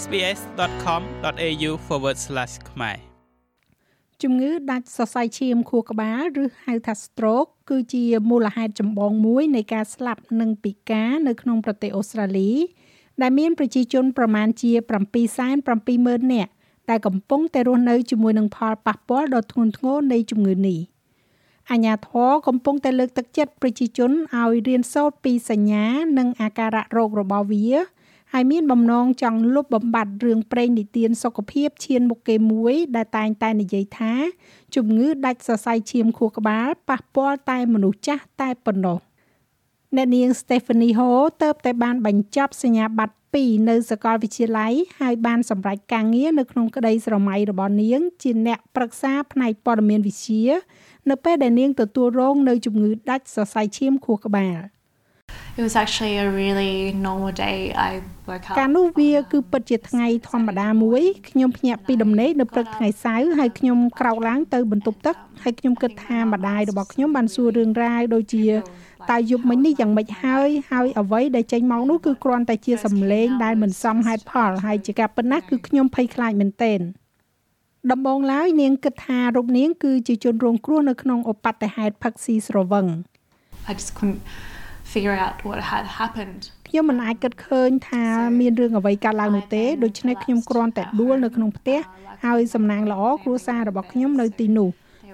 sbs.com.au/ ខ្មែរជំងឺដាច់សរសៃឈាមខួរក្បាលឬហៅថា stroke គឺជាមូលហេតុចម្បងមួយនៃការស្លាប់និងពិការនៅក្នុងប្រទេសអូស្ត្រាលី ដែលមានប្រជាជនប្រមាណជា770,000នាក់ដែលកំពុងតែរស់នៅជាមួយនឹងផលប៉ះពាល់ដ៏ធ្ងន់ធ្ងរនៃជំងឺនេះអាញាធរកំពុងតែលើកទឹកចិត្តប្រជាជនឲ្យរៀនសូត្រពីសញ្ញានិងអាការៈរោគរបស់វា ហើយមានបំណងចង់លុបបំបាត់រឿងប្រេងនិទានសុខភាពឈានមុខគេមួយ ដែលតែងតែនិយាយថា ជំងឺដាច់សរសៃឈាមខួរក្បាលប៉ះពាល់តែមនុស្សចាស់តែប៉ុណ្ណោះអ្នកនាង Stephanie Ho ទៅតែបានបញ្ចប់សញ្ញាបត្រ2នៅសាកលវិទ្យាល័យហើយបានសម្រេចការងារនៅក្នុងក្តីស្រមៃរបស់នាង ជាអ្នកប្រឹក្សាផ្នែកព័ត៌មានវិទ្យានៅពេលដែលនាងទទួលរងនៅជំងឺដាច់សរសៃឈាមខួរក្បាល។ It was actually a really normal day. I woke up កាលនោះវាគឺពិតជាថ្ងៃធម្មតាមួយខ្ញុំភ្ញាក់ពីដំណេកនៅព្រឹកថ្ងៃសៅរ៍ហើយខ្ញុំក្រោកឡើងទៅបន្ទប់ទឹកហើយខ្ញុំគិតថាម្ដាយរបស់ខ្ញុំបានសួររឿងរ៉ាវដូចជាតើយប់មិញនេះយ៉ាងម៉េចហើយហើយអ្វីដែលចេញមកនោះគឺគ្រាន់តែជាសំឡេងដែលមិនសមហេតុផលហើយជាការពិតណាស់គឺខ្ញុំភ័យខ្លាចមែនទែនដំបូងឡើយនាងគិតថារូបនាងគឺជាជនរងគ្រោះនៅក្នុងឧបទ្ទហេតុផឹកស៊ីស្រវឹង I just couldn't figure out what had happened ខ្ញុំមិនអាចគិតឃើញថាមានរឿងអ្វីកើតឡើងនោះទេដូច្នេះខ្ញុំគ្រាន់តែដួលនៅក្នុងផ្ទះហើយសំណាងល្អគ្រួសាររបស់ខ្ញុំនៅទីនោះ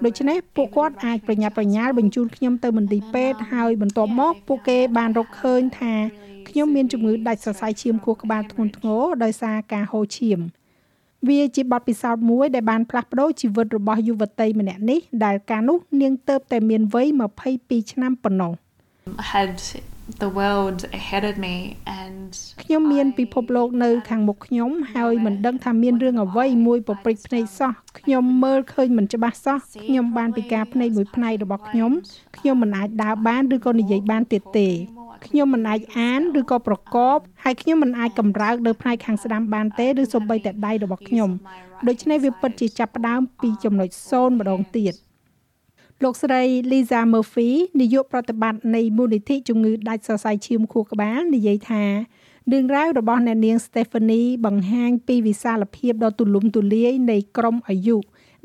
ដូច្នេះពួកគាត់អាចប្រញាប់ប្រញាល់បញ្ជូនខ្ញុំទៅមន្ទីរពេទ្យហើយបន្ទាប់មកពួកគេបានរកឃើញថាខ្ញុំមានជំងឺដាច់សរសៃឈាមខួរក្បាលធ្ងន់ធ្ងរដោយសារការហូរឈាមវាជាបទពិសោធន៍មួយដែលបានផ្លាស់ប្ដូរជីវិតរបស់យុវតីម្នាក់នេះដែលកាលនោះនាងទៅតែមានវ័យ22ឆ្នាំប៉ុណ្ណោះ។ had the world ahead of me and ខ្ញុំមានពិភពលោកនៅខាងមុខខ្ញុំហើយមិនដឹងថាមានរឿងអ្វីមួយប្រព្រឹត្តភ្នែកសោះខ្ញុំមើលឃើញមិនច្បាស់សោះខ្ញុំបានពិការភ្នែកមួយផ្នែករបស់ខ្ញុំខ្ញុំមិនអាចដើរបានឬក៏និយាយបានទៀតទេខ្ញុំមិនអាចអានឬក៏ប្រកបហើយខ្ញុំមិនអាចកម្រើកនៅផ្នែកខាងស្ដាំបានទេឬសូម្បីតែដៃរបស់ខ្ញុំដូច្នេះវាពិតជាចាប់ផ្ដើមពីចំណុច0ម្ដងទៀត។ លោកស្រី Lisa Murphy នាយកប្រតិបត្តិនៃមូលនិធិជំងឺដាច់សរសៃឈាមខួរក្បាលនិយាយថារឿងរ៉ាវរបស់អ្នកនាង Stephanie បង្ហាញពីវិសាលភាពដ៏ទូលំទូលាយនៃក្រុមអាយុ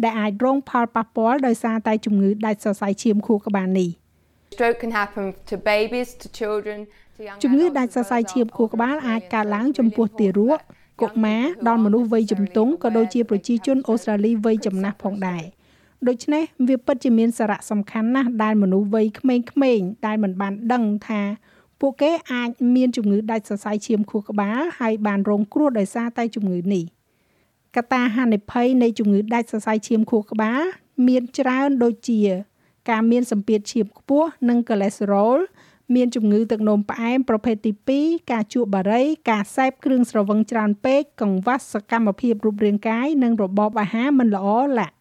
ដែលអាចរងផលប៉ះពាល់ដោយសារតែជំងឺដាច់សរសៃឈាមខួរក្បាលនេះ Stroke can happen to babies to children to young ជំងឺដាច់សរសៃឈាមខួរក្បាលអាចកើតឡើងចំពោះទារកកុមារដល់មនុស្សវ័យជំទង់ក៏ដូចជាប្រជាជនអូស្ត្រាលីវ័យចំណាស់ផងដែរ។ ដូច្នេះវាពិតជាមានសារៈសំខាន់ណាស់ដែលមនុស្សវ័យក្មេងៗដែលមិនបានដឹងថាពួកគេអាចមានជំងឺដាច់សរសៃឈាមខួរក្បាលហើយបានរងគ្រោះដោយសារតែជំងឺនេះកត្តាហានិភ័យនៃជំងឺដាច់សរសៃឈាមខួរក្បាលមានច្រើនដូចជា ការមានសម្ពាធឈាមខ្ពស់និងកូលេស្តេរ៉ុលមានជំងឺទឹកនោមផ្អែមប្រភេទទី2ការជក់បារីការសេពគ្រឿងស្រវឹងច្រើនពេកកង្វះសកម្មភាពរូបរាងកាយនិងរបបអាហារមិនល្អឡាក់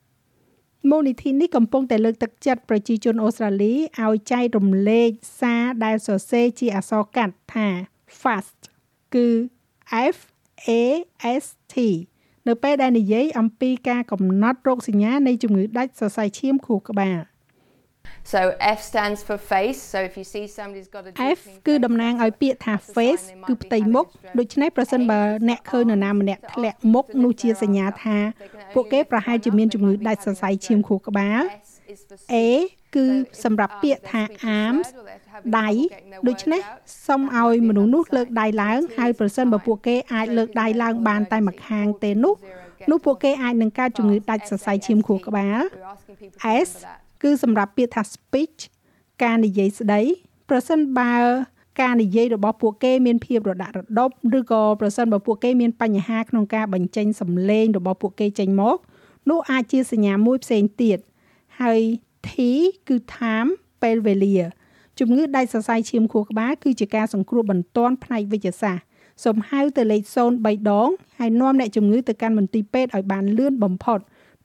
មូលនិធិនេះកំពុងតែលើកទឹកចិត្តប្រជាជនអូស្ត្រាលីឲ្យចែករំលែកសារដែលសរសេរជាអក្សរកាត់ថា FAST គឺ F A S T នៅពេលដែលនិយាយអំពីការកំណត់រោគសញ្ញានៃជំងឺដាច់សរសៃឈាមខួរក្បាល So F stands for face so if you see somebody's got a F គឺតំណាងឲ្យពាក្យថា face គឺផ្ទៃមុខដូច្នេះប្រសិនបើអ្នកឃើញនរណាម្នាក់ធ្លាក់មុខនោះជាសញ្ញាថាពួកគេប្រហែលជាមានជំងឺដាច់សរសៃឈាមខួរក្បាល A គឺសម្រាប់ពាក្យថា arms ដៃដូច្នេះសូមឲ្យមនុស្សនោះលើកដៃឡើងហើយប្រសិនបើពួកគេអាចលើកដៃឡើងបានតែម្ខាងទេនោះនោះពួកគេអាចនឹងកើតជំងឺដាច់សរសៃឈាមខួរក្បាល S គឺសម្រាប់ពាក្យថា speech ការនិយាយស្ដីប្រសិនបើការនិយាយរបស់ពួកគេមានភាពរដាក់រដប់ឬក៏ប្រសិនបើពួកគេមានបញ្ហាក្នុងការបញ្ចេញសំឡេងរបស់ពួកគេចេញមកនោះអាចជាសញ្ញាមួយផ្សេងទៀតហើយ T គឺ time ពេលវេលាជំងឺដាច់សរសៃឈាមខួរក្បាលគឺជាការសង្គ្រោះបន្ទាន់ផ្នែកវិទ្យាសាស្ត្រសូមហៅទៅលេខ03ដងហើយនាំអ្នកជំងឺទៅកាន់មន្ទីរពេទ្យឲ្យបានលឿនបំផុត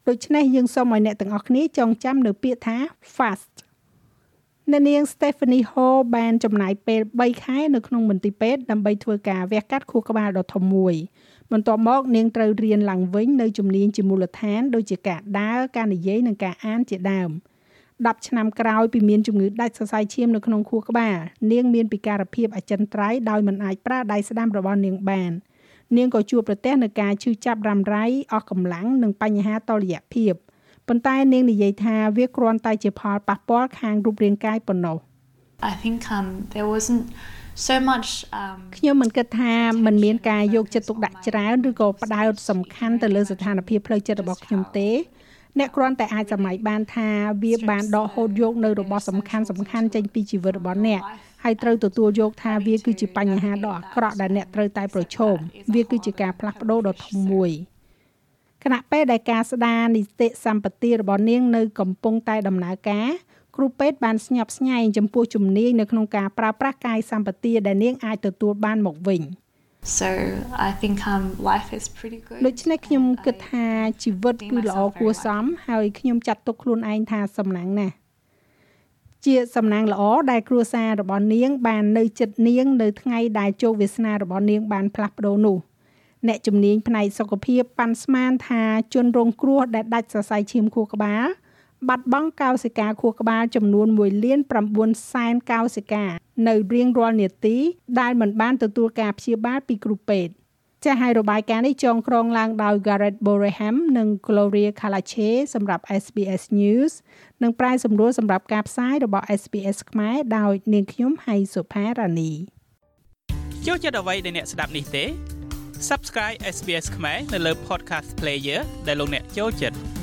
ដូច្នេះយើងសូមឲ្យអ្នកទាំងអស់គ្នាចងចាំនៅពាក្យថា fast អ្នកនាង Stephanie Hall បានចំណាយពេល3ខែនៅក្នុងមន្ទីរពេទ្យដើម្បីធ្វើការវះកាត់ខួរក្បាលដ៏ធំមួយបន្ទាប់មកនាងត្រូវរៀនឡើងវិញនៅជំនាញជាមូលដ្ឋានដូចជាការដើរការនិយាយនិងការអានជាដើម10ឆ្នាំក្រោយពីមានជំងឺដាច់សរសៃឈាមនៅក្នុងខួរក្បាលនាងមានពិការភាពអចិន្ត្រៃយ៍ដោយមិនអាចប្រើដៃស្ដាំរបស់នាងបាន នាងក៏ជួបប្រទះនឹងការឈឺចាប់រ៉ាំរ៉ៃអស់កម្លាំងនិងបញ្ហាតលយៈភាពប៉ុន្តែនាងនិយាយថាវាគ្រាន់តែជាផលប៉ះពាល់ខាងរូបរាងកាយប៉ុណ្ណោះ I think um there wasn't so much um ខ្ញុំមិនគិតថាมันមានការយកចិត្តទុកដាក់ច្រើនឬក៏ផ្ដោតសំខាន់ទៅលើស្ថានភាពផ្លូវចិត្តរបស់ខ្ញុំទេអ្នកគ្រាន់តែអាចសម័យបានថាវាបានដកហូតយកនៅរបស់សំខាន់សំខាន់ចេញពីជីវិតរបស់អ្នក ហើយត្រូវទទួលយកថាវាគឺជាបញ្ហាដ៏អាក្រក់ដែលអ្នកត្រូវតែប្រឈមវាគឺជាការផ្លាស់ប្ដូរដ៏ធំមួយខណៈពេលដែលការស្ដារនីតិសម្បទារបស់នាងនៅកំពុងតែដំណើរការគ្រូពេទ្យបានស្ញប់ស្ញែងចំពោះជំនាញនៅក្នុងការប្រើប្រាស់កាយសម្បទាដែលនាងអាចទទួលបានមកវិញ so I think um life is pretty good ដូច្នេះខ្ញុំគិតថាជីវិតគឺល្អគួរសមហើយខ្ញុំចាត់ទុកខ្លួនឯងថាសំណាងណាស់ ជាសំណាងល្អដែលគ្រួសាររបស់នាង បាននៅចិត្តនាង នៅថ្ងៃដែលជោគវាសនារបស់នាងបានផ្លាស់ប្ដូរនោះអ្នកជំនាញផ្នែកសុខភាពប៉ាន់ស្មានថាជនរងគ្រោះដែលដាច់សរសៃឈាមខួរក្បាលបាត់បង់កោសិកាខួរក្បាលចំនួន1លាន9សែនកោសិកានៅរៀងរាល់នាទីដែលមិនបានទទួលការព្យាបាលពីគ្រូពេទ្យ ចាស់ហើយរបាយការណ៍នេះចងក្រងឡើងដោយ Garrett Boreham និង Gloria Kalache សម្រាប់ SBS News និងប្រាយសម្រួលសម្រាប់ការផ្សាយរបស់ SBS ខ្មែរដោយនាងខ្ញុំហៃសុផារ៉ានីចូលចិត្តអ្វីដែលអ្នកស្ដាប់នេះទេ Subscribe SBS ខ្មែរនៅលើ Podcast Player ដែលលោកអ្នកចូលចិត្ត